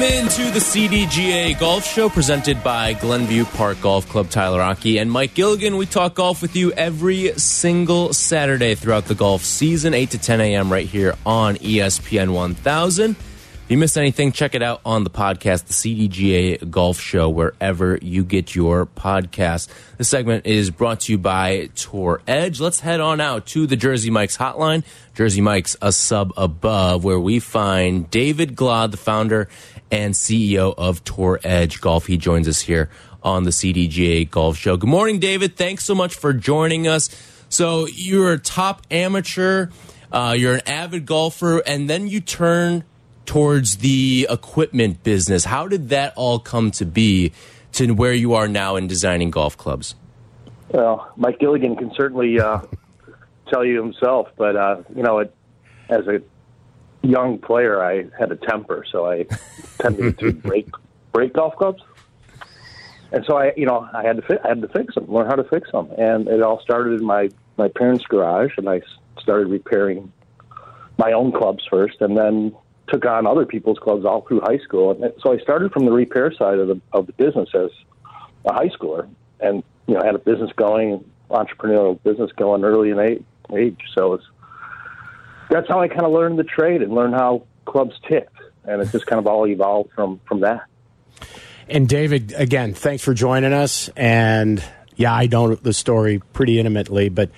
Welcome into the CDGA Golf Show presented by Glenview Park Golf Club. Tyler Rocky and Mike Gilligan. We talk golf with you every single Saturday throughout the golf season, 8 to 10 a.m. right here on ESPN 1000. If you missed anything, check it out on the podcast, the CDGA Golf Show, wherever you get your podcast. This segment is brought to you by Tour Edge. Let's head on out to the Jersey Mike's hotline. Jersey Mike's a sub above, where we find David Glod, the founder and CEO of Tour Edge Golf. He joins us here on the CDGA Golf Show. Good morning, David. Thanks so much for joining us. So you're a top amateur, uh, you're an avid golfer, and then you turn towards the equipment business. How did that all come to be to where you are now in designing golf clubs? Well, Mike Gilligan can certainly uh, tell you himself, but uh, you know, it, as a young player, I had a temper, so I tended to break break golf clubs. And so I, you know, I had to fi- I had to fix them, learn how to fix them, and it all started in my my parents' garage, and I started repairing my own clubs first, and then took on other people's clubs all through high school. And so I started from the repair side of the of the business as a high schooler, and you know, had a business going, entrepreneurial business going early in age. age. So it's that's how I kind of learned the trade and learned how clubs ticked, and it just kind of all evolved from from that. And David, again, thanks for joining us. And yeah, I know the story pretty intimately, but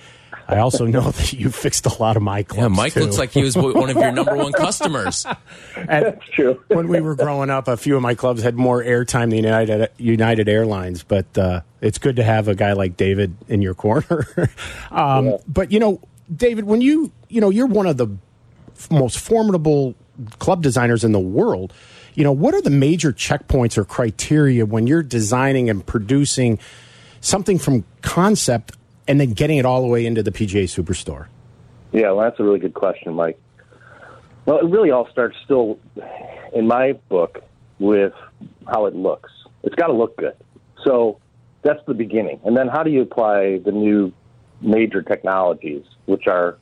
I also know that you fixed a lot of my clubs. Yeah, Mike too. looks like he was one of your number one customers. And That's true. when we were growing up, a few of my clubs had more airtime than United United Airlines. But uh, it's good to have a guy like David in your corner. um, Yeah. But you know, David, when you you know you're one of the most formidable club designers in the world. You know, what are the major checkpoints or criteria when you're designing and producing something from concept and then getting it all the way into the PGA Superstore? Yeah, well, that's a really good question, Mike. Well, it really all starts still, in my book, with how it looks. It's got to look good. So that's the beginning. And then how do you apply the new major technologies, which are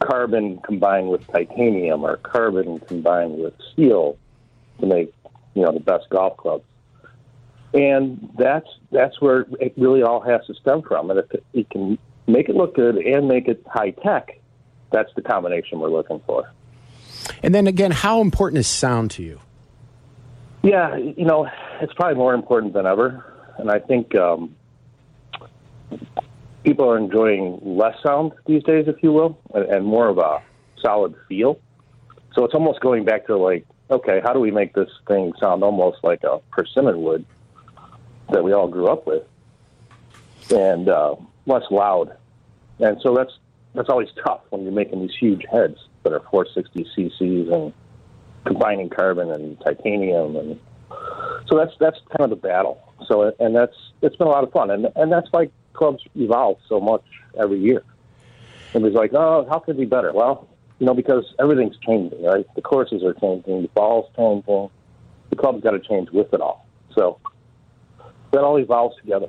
carbon combined with titanium or carbon combined with steel to make, you know, the best golf clubs. And that's that's where it really all has to stem from. And if it, it can make it look good and make it high tech, that's the combination we're looking for. And then again, how important is sound to you? Yeah, you know, it's probably more important than ever, and I think um, people are enjoying less sound these days, if you will, and, more of a solid feel. So it's almost going back to like, okay, how do we make this thing sound almost like a persimmon wood that we all grew up with, and uh, less loud. And so that's that's always tough when you're making these huge heads that are 460 cc's and combining carbon and titanium and so that's that's kind of the battle so and that's it's been a lot of fun and and that's why clubs evolve so much every year. And it's like oh how could it be better? Well you know because everything's changing right? The courses are changing the ball's changing the club's got to change with it all. So that all evolves together.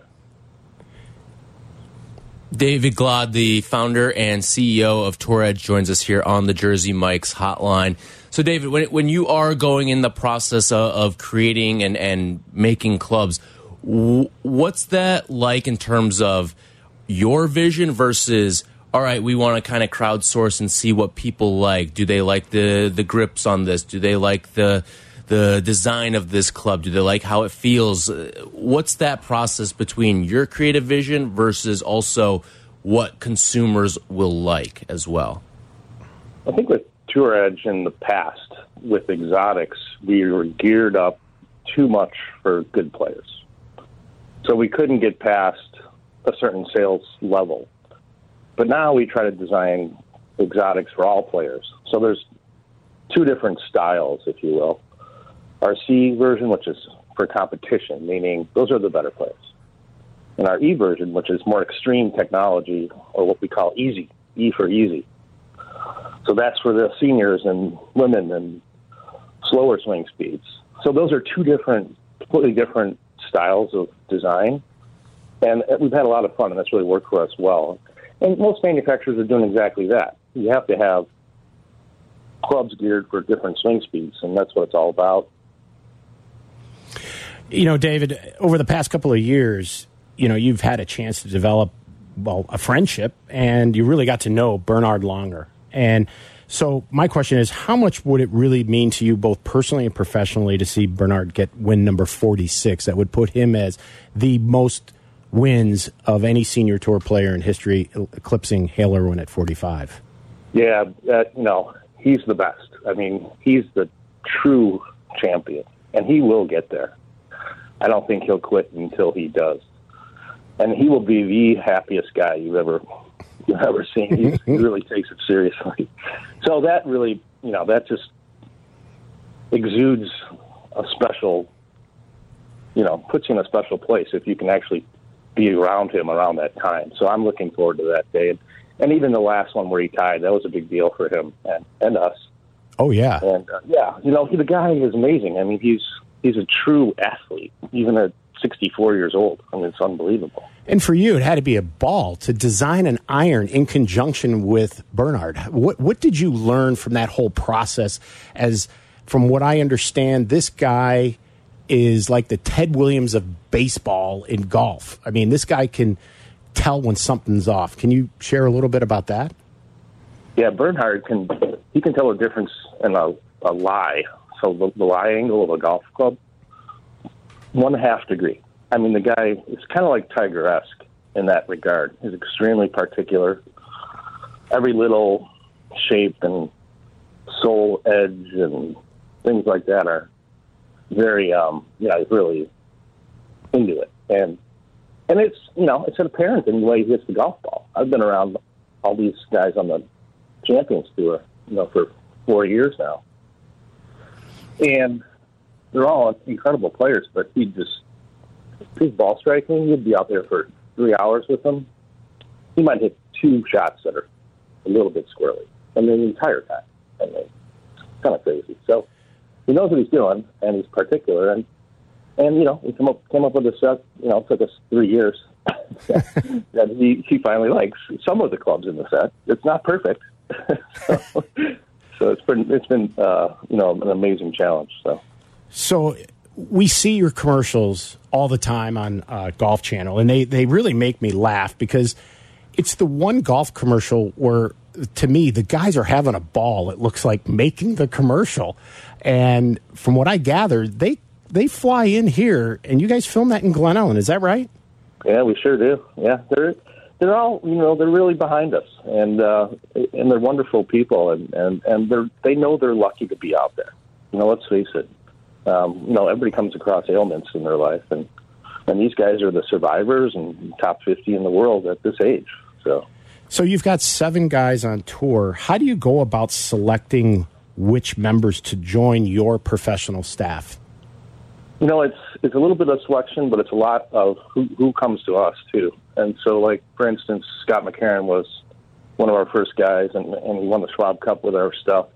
David Glod, the founder and CEO of Tour Edge, joins us here on the Jersey Mike's hotline. So, David, when, when you are going in the process of, of creating and, and making clubs, what's that like in terms of your vision versus, all right, we want to kind of crowdsource and see what people like? Do they like the, the grips on this? Do they like the the design of this club? Do they like how it feels? Uh, What's that process between your creative vision versus also what consumers will like as well? I think with Tour Edge in the past, with exotics, we were geared up too much for good players. So we couldn't get past a certain sales level. But now we try to design exotics for all players. So there's two different styles, if you will. Our C version, which is for competition, meaning those are the better players. and our E version, which is more extreme technology, or what we call easy, E for easy. So that's for the seniors and women and slower swing speeds. So those are two different, completely different styles of design. And uh, we've had a lot of fun, and that's really worked for us well. And most manufacturers are doing exactly that. You have to have clubs geared for different swing speeds, and that's what it's all about. You know, David, over the past couple of years, you know, you've had a chance to develop, well, a friendship, and you really got to know Bernhard Langer. And so, my question is, how much would it really mean to you, both personally and professionally, to see Bernhard get win number 46? That would put him as the most wins of any senior tour player in history, eclipsing Hale Irwin at 45. Yeah, uh, know, he's the best. I mean, he's the true champion, and he will get there. I don't think he'll quit until he does. And he will be the happiest guy you've ever you've ever seen. He, really takes it seriously. So that really, you know, that just exudes a special, you know, puts you in a special place if you can actually be around him around that time. So I'm looking forward to that day. And, and even the last one where he tied, that was a big deal for him and, and us. Oh yeah, and uh, yeah, you know, the guy is amazing. I mean, he's he's a true athlete, even at 64 years old. I mean, it's unbelievable. And for you, it had to be a ball to design an iron in conjunction with Bernhard. What what did you learn from that whole process? As from what I understand, this guy is like the Ted Williams of baseball in golf. I mean, this guy can tell when something's off. Can you share a little bit about that? Yeah, Bernhard can he can tell a difference in a, a lie so the, the lie angle of a golf club, one half degree. I mean, the guy is kind of like Tiger esque in that regard. He's extremely particular. Every little shape and sole edge and things like that are very, um, yeah, he's really into it. And and it's you know it's an apparent in the way he hits the golf ball. I've been around all these guys on the Champions Tour, you know, for four years now, and they're all incredible players. But he just his ball striking, you'd be out there for three hours with him. He might hit two shots that are a little bit squirrely, and then the entire time. I mean, it's kind of crazy. So he knows what he's doing, and he's particular. And and you know, he came up came up with a set. You know, it took us three years. that he he finally likes some of the clubs in the set. It's not perfect. so, so it's been it's been uh, you know an amazing challenge. So so we see your commercials all the time on uh, Golf Channel, and they they really make me laugh because it's the one golf commercial where to me the guys are having a ball. It looks like making the commercial, and from what I gather, they they fly in here, and you guys film that in Glen Ellyn. Is that right? Yeah, we sure do. Yeah, they're they're all you know they're really behind us and uh and they're wonderful people and and and they're they know they're lucky to be out there you know let's face it um you know everybody comes across ailments in their life and and these guys are the survivors and top 50 in the world at this age so so you've got seven guys on tour how do you go about selecting which members to join your professional staff you know, it's it's a little bit of selection, but it's a lot of who who comes to us too. And so, like for instance, Scott McCarron was one of our first guys, and and he won the Schwab Cup with our stuff.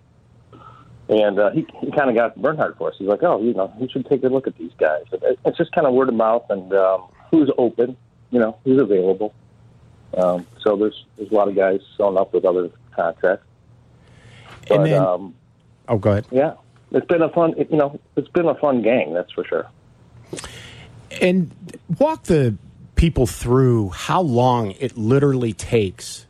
And uh, he he kind of got Bernhard for us. He's like, oh, you know, you should take a look at these guys. It, it's just kind of word of mouth and um, who's open, you know, who's available. Um, so there's there's a lot of guys sewn up with other contracts. But, and then, um, oh, go ahead. Yeah, it's been a fun, you know, it's been a fun gang, that's for sure. And walk the people through how long it literally takes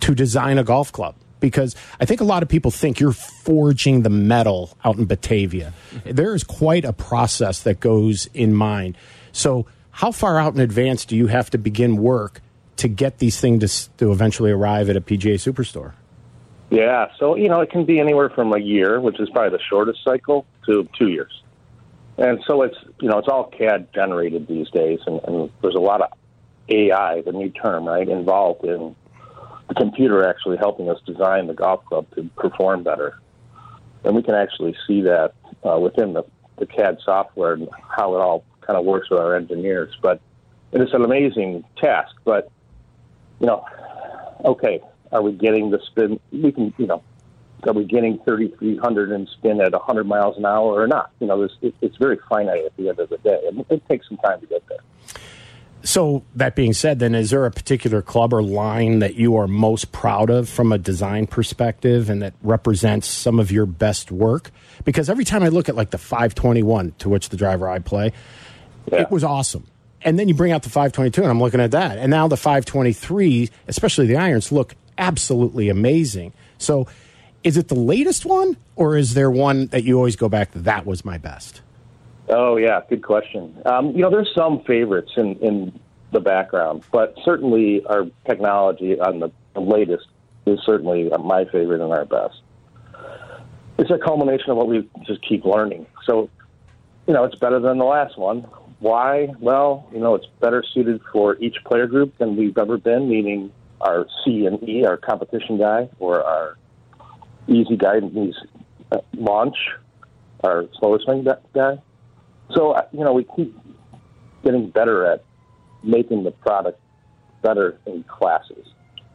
to design a golf club. Because I think a lot of people think you're forging the metal out in Batavia. Mm-hmm. There is quite a process that goes in mind. So, how far out in advance do you have to begin work to get these things to, to eventually arrive at a PGA Superstore? Yeah, so you know it can be anywhere from a year, which is probably the shortest cycle, to two years. And so it's you know it's all CAD generated these days, and, and there's a lot of AI, the new term, right, involved in the computer actually helping us design the golf club to perform better. And we can actually see that uh, within the, the CAD software and how it all kind of works with our engineers. But it's an amazing task, but you know, okay, are we getting the spin? We can, you know, are we getting 3,300 in spin at 100 miles an hour or not? You know, it, it's very finite at the end of the day, and it takes some time to get there. So that being said, then is there a particular club or line that you are most proud of from a design perspective, and that represents some of your best work? Because every time I look at like the 521, to which the driver I play, yeah. it was awesome. And then you bring out the 522, and I'm looking at that, and now the 523, especially the irons, look absolutely amazing. So, is it the latest one, or is there one that you always go back? That was my best. Oh yeah, good question. Um, you know, there's some favorites in in the background, but certainly our technology on the, the latest is certainly my favorite and our best. It's a culmination of what we just keep learning. So, you know, it's better than the last one. Why? Well, you know, it's better suited for each player group than we've ever been, meaning our C and E, our competition guy, or our easy guy and uh, launch, our slower swing guy. So, uh, you know, we keep getting better at making the product better in classes,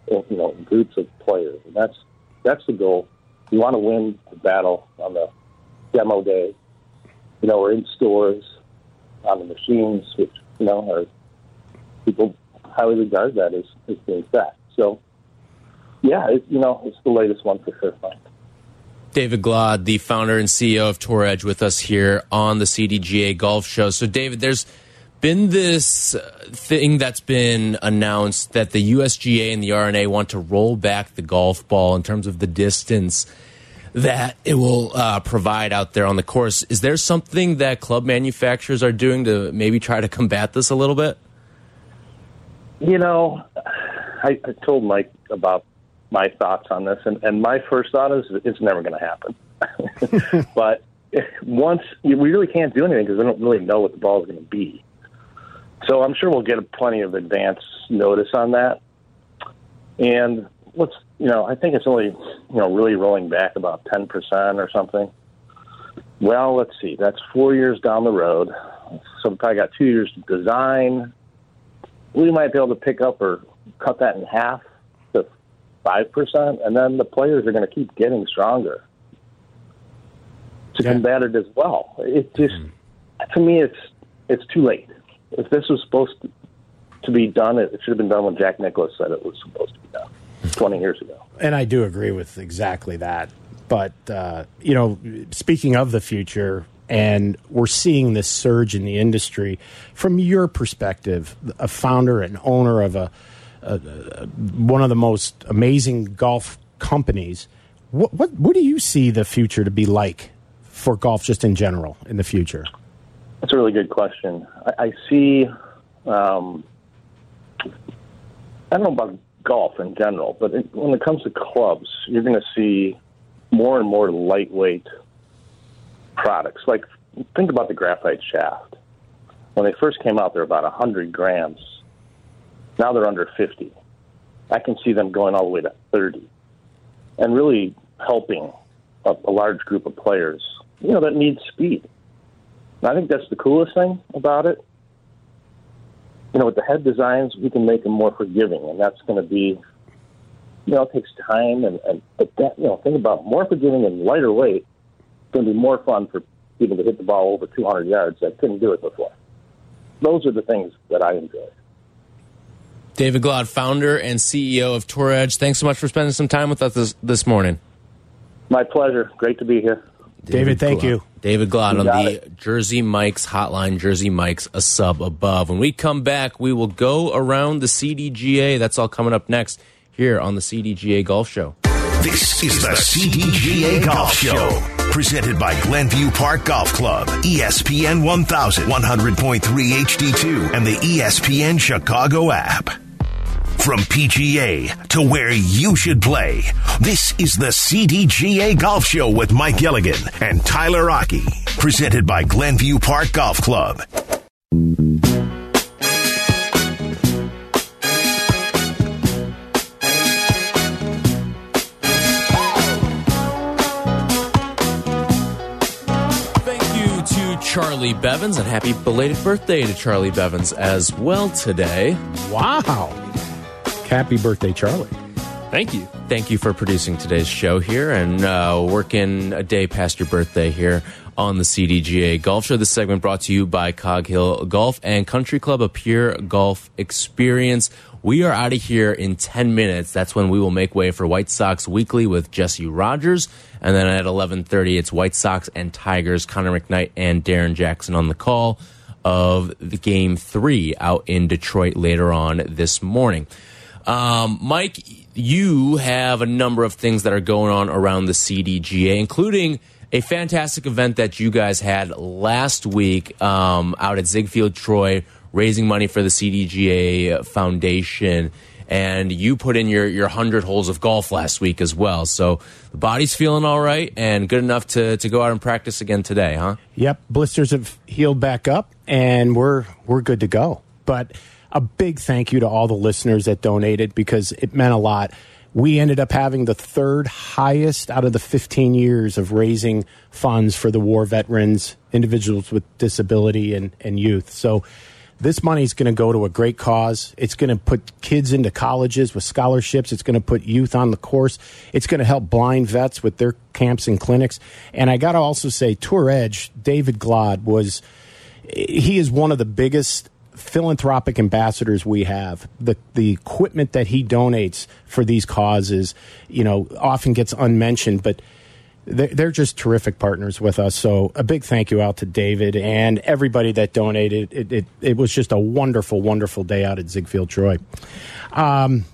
in, you know, in groups of players. And that's, that's the goal. You want to win the battle on the demo day, you know, or in stores, on the machines, which, you know, are people highly regard that as, as being fact. So, yeah, it, you know, it's the latest one for sure. David Glod, the founder and CEO of Tour Edge, with us here on the CDGA Golf Show. So, David, there's been this thing that's been announced that the USGA and the R&A want to roll back the golf ball in terms of the distance that it will uh, provide out there on the course. Is there something that club manufacturers are doing to maybe try to combat this a little bit? You know, I, I told Mike about my thoughts on this, and, and my first thought is it's never going to happen. but once we really can't do anything because we don't really know what the ball is going to be. So I'm sure we'll get plenty of advance notice on that. And let's, you know, I think it's only, you know, really rolling back about 10% or something. Well, let's see. That's four years down the road. So probably got two years to design. We might be able to pick up or cut that in half 5%, and then the players are going to keep getting stronger to yeah. combat it as well. It just, mm. to me, it's it's too late. If this was supposed to, be done, it, should have been done when Jack Nicklaus said it was supposed to be done 20 years ago. And I do agree with exactly that. But, uh, you know, speaking of the future, and we're seeing this surge in the industry. From your perspective, a founder and owner of a uh, one of the most amazing golf companies. What, what what do you see the future to be like for golf, just in general, in the future? That's a really good question. I, I see. Um, I don't know about golf in general, but it, when it comes to clubs, you're going to see more and more lightweight products. Like think about the graphite shaft. When they first came out, they were about 100 grams now they're under 50. I can see them going all the way to 30 and really helping a, a large group of players, you know, that need speed. And I think that's the coolest thing about it. You know, with the head designs, we can make them more forgiving, and that's going to be, you know, it takes time, and, and but that, you know, think about more forgiving and lighter weight. It's going to be more fun for people to hit the ball over 200 yards that couldn't do it before. Those are the things that I enjoy. David Glod, founder and CEO of Tour Edge. Thanks so much for spending some time with us this, this morning. My pleasure. Great to be here. David, David thank Glod. you. David Glod on the it. Jersey Mike's hotline, Jersey Mike's a sub above. When we come back, we will go around the CDGA. That's all coming up next here on the CDGA Golf Show. This is the CDGA Golf Show, presented by Glenview Park Golf Club, ESPN 1100.3 HD2, and the ESPN Chicago app. From PGA to where you should play, this is the CDGA Golf Show with Mike Gilligan and Tyler Rocky, presented by Glenview Park Golf Club. Thank you to Charlie Bevins, and happy belated birthday to Charlie Bevins as well today. Wow. Happy birthday, Charlie. Thank you. Thank you for producing today's show here and uh, working a day past your birthday here on the CDGA Golf Show. This segment brought to you by Cog Hill Golf and Country Club, a pure golf experience. We are out of here in 10 minutes. That's when we will make way for White Sox Weekly with Jesse Rogers. And then at 11.30, it's White Sox and Tigers, Connor McKnight and Darrin Jackson on the call of the game three out in Detroit later on this morning. Um, Mike, you have a number of things that are going on around the CDGA, including a fantastic event that you guys had last week um, out at Ziegfeld Troy, raising money for the CDGA Foundation. And you put in your your hundred holes of golf last week as well. So the body's feeling all right and good enough to to go out and practice again today, huh? Yep, blisters have healed back up, and we're we're good to go. But a big thank you to all the listeners that donated because it meant a lot. We ended up having the third highest out of the 15 years of raising funds for the war veterans, individuals with disability, and, and youth. So this money is going to go to a great cause. It's going to put kids into colleges with scholarships. It's going to put youth on the course. It's going to help blind vets with their camps and clinics. And I got to also say, Tour Edge, David Glod was, he is one of the biggest philanthropic ambassadors we have. The the equipment that he donates for these causes, you know, often gets unmentioned, but they're just terrific partners with us. So a big thank you out to David and everybody that donated. It it, it was just a wonderful, wonderful day out at Ziegfeld Troy. Um,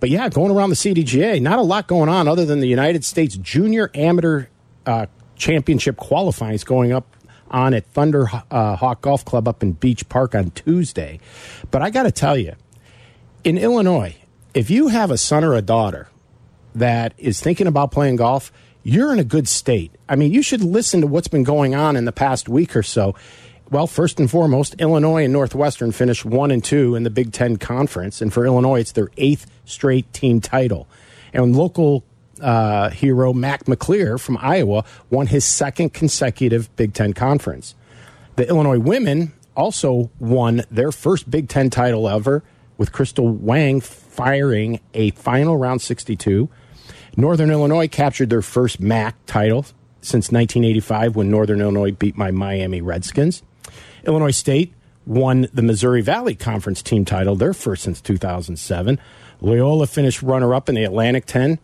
but yeah, going around the CDGA, not a lot going on other than the United States Junior Amateur uh, Championship qualifying is going up on at Thunder uh, Hawk Golf Club up in Beach Park on Tuesday. But I got to tell you, in Illinois, if you have a son or a daughter that is thinking about playing golf, you're in a good state. I mean, you should listen to what's been going on in the past week or so. Well, first and foremost, Illinois and Northwestern finished one and two in the Big Ten Conference, and for Illinois, it's their eighth straight team title. And local uh, hero Mac McClear from Iowa won his second consecutive Big Ten conference. The Illinois women also won their first Big Ten title ever, with Crystal Wang firing a final round 62. Northern Illinois captured their first MAC title since 1985 when Northern Illinois beat my Miami Redskins. Illinois State won the Missouri Valley Conference team title, their first since 2007. Loyola finished runner up in the Atlantic 10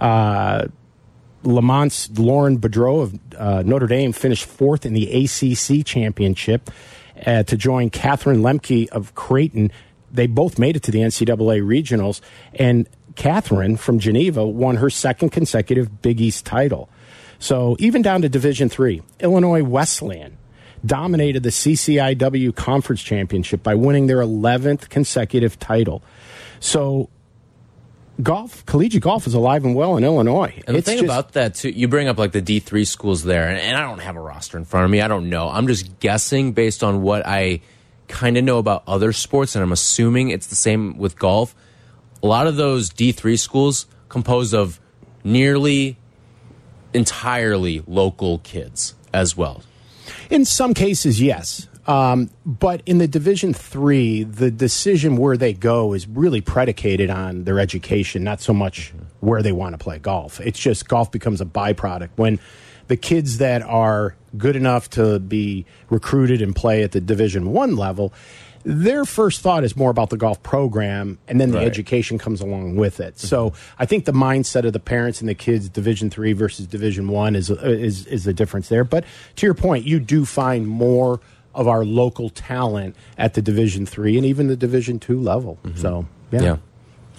uh, Lemont's Lauren Boudreau of uh, Notre Dame finished fourth in the ACC championship uh, to join Catherine Lemke of Creighton. They both made it to the NCAA regionals, and Catherine from Geneva won her second consecutive Big East title. So even down to Division three, Illinois Wesleyan dominated the CCIW conference championship by winning their 11th consecutive title. So golf, collegiate golf is alive and well in Illinois. And the thing just, about that too, you bring up like the D three schools there, and, and, I don't have a roster in front of me. I don't know. I'm just guessing based on what I kind of know about other sports, and I'm assuming it's the same with golf. A lot of those D three schools composed of nearly entirely local kids as well. In some cases, yes. Um, but in the Division Three, the decision where they go is really predicated on their education, not so much where they want to play golf. It's just golf becomes a byproduct when the kids that are good enough to be recruited and play at the Division One level. Their first thought is more about the golf program, and then the right. education comes along with it. So I think the mindset of the parents and the kids, Division three versus Division one, is is is the difference there. But to your point, you do find more of our local talent at the Division three and even the Division two level. Mm -hmm. So yeah. yeah.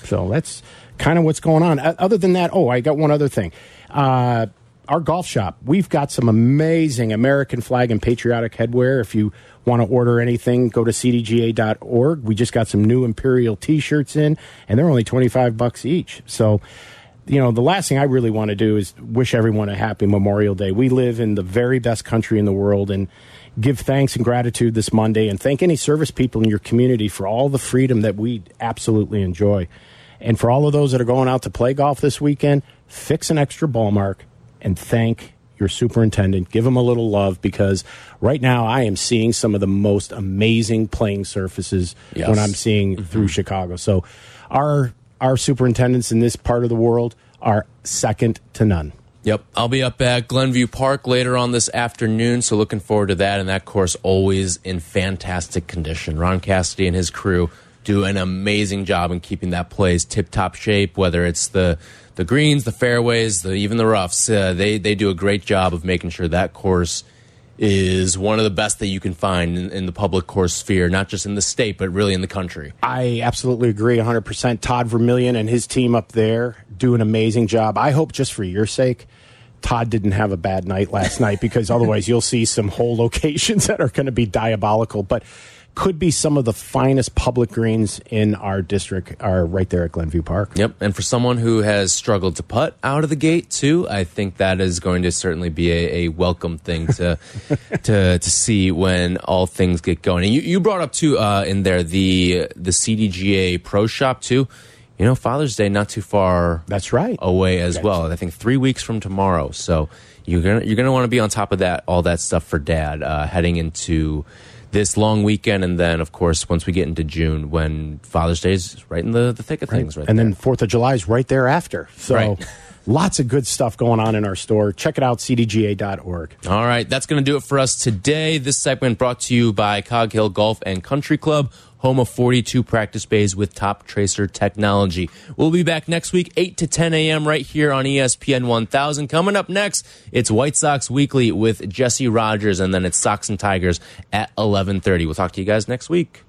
so that's kind of what's going on. Other than that, oh, I got one other thing. Uh, our golf shop, we've got some amazing American flag and patriotic headwear. If you want to order anything, go to cdga.org. We just got some new Imperial t-shirts in, and they're only 25 bucks each. So, you know, the last thing I really want to do is wish everyone a happy Memorial Day. We live in the very best country in the world, and give thanks and gratitude this Monday and thank any service people in your community for all the freedom that we absolutely enjoy. And for all of those that are going out to play golf this weekend, fix an extra ball mark and thank your superintendent. Give him a little love because right now I am seeing some of the most amazing playing surfaces Yes. when I'm seeing mm-hmm. through Chicago. So our our superintendents in this part of the world are second to none. Yep. I'll be up at Glenview Park later on this afternoon, so looking forward to that. And that course always in fantastic condition. Ron Cassidy and his crew do an amazing job in keeping that place tip top shape, whether it's the the greens, the fairways, the, even the roughs. Uh, they they do a great job of making sure that course is one of the best that you can find in, in the public course sphere, not just in the state, but really in the country. I absolutely agree 100%. Todd Vermillion and his team up there do an amazing job. I hope just for your sake, Todd didn't have a bad night last night because otherwise you'll see some whole locations that are going to be diabolical. But could be some of the finest public greens in our district are right there at Glenview Park. Yep, and for someone who has struggled to putt out of the gate too, I think that is going to certainly be a, a welcome thing to to to see when all things get going. And you, you brought up too uh, in there the the CDGA Pro Shop too. You know, Father's Day not too far That's right. away as well. I think three weeks from tomorrow. So you're gonna you're gonna want to be on top of that all that stuff for Dad uh, heading into this long weekend, and then of course once we get into June when Father's Day is right in the, the thick of things. Right and there. then Fourth of July is right thereafter. So Right. lots of good stuff going on in our store. Check it out, cdga.org. All right, that's going to do it for us today. This segment brought to you by Cog Hill Golf and Country Club, home of 42 practice bays with Toptracer technology. We'll be back next week, 8 to 10 a.m. right here on ESPN 1000. Coming up next, it's White Sox Weekly with Jesse Rogers, and then it's Sox and Tigers at 11:30. We'll talk to you guys next week.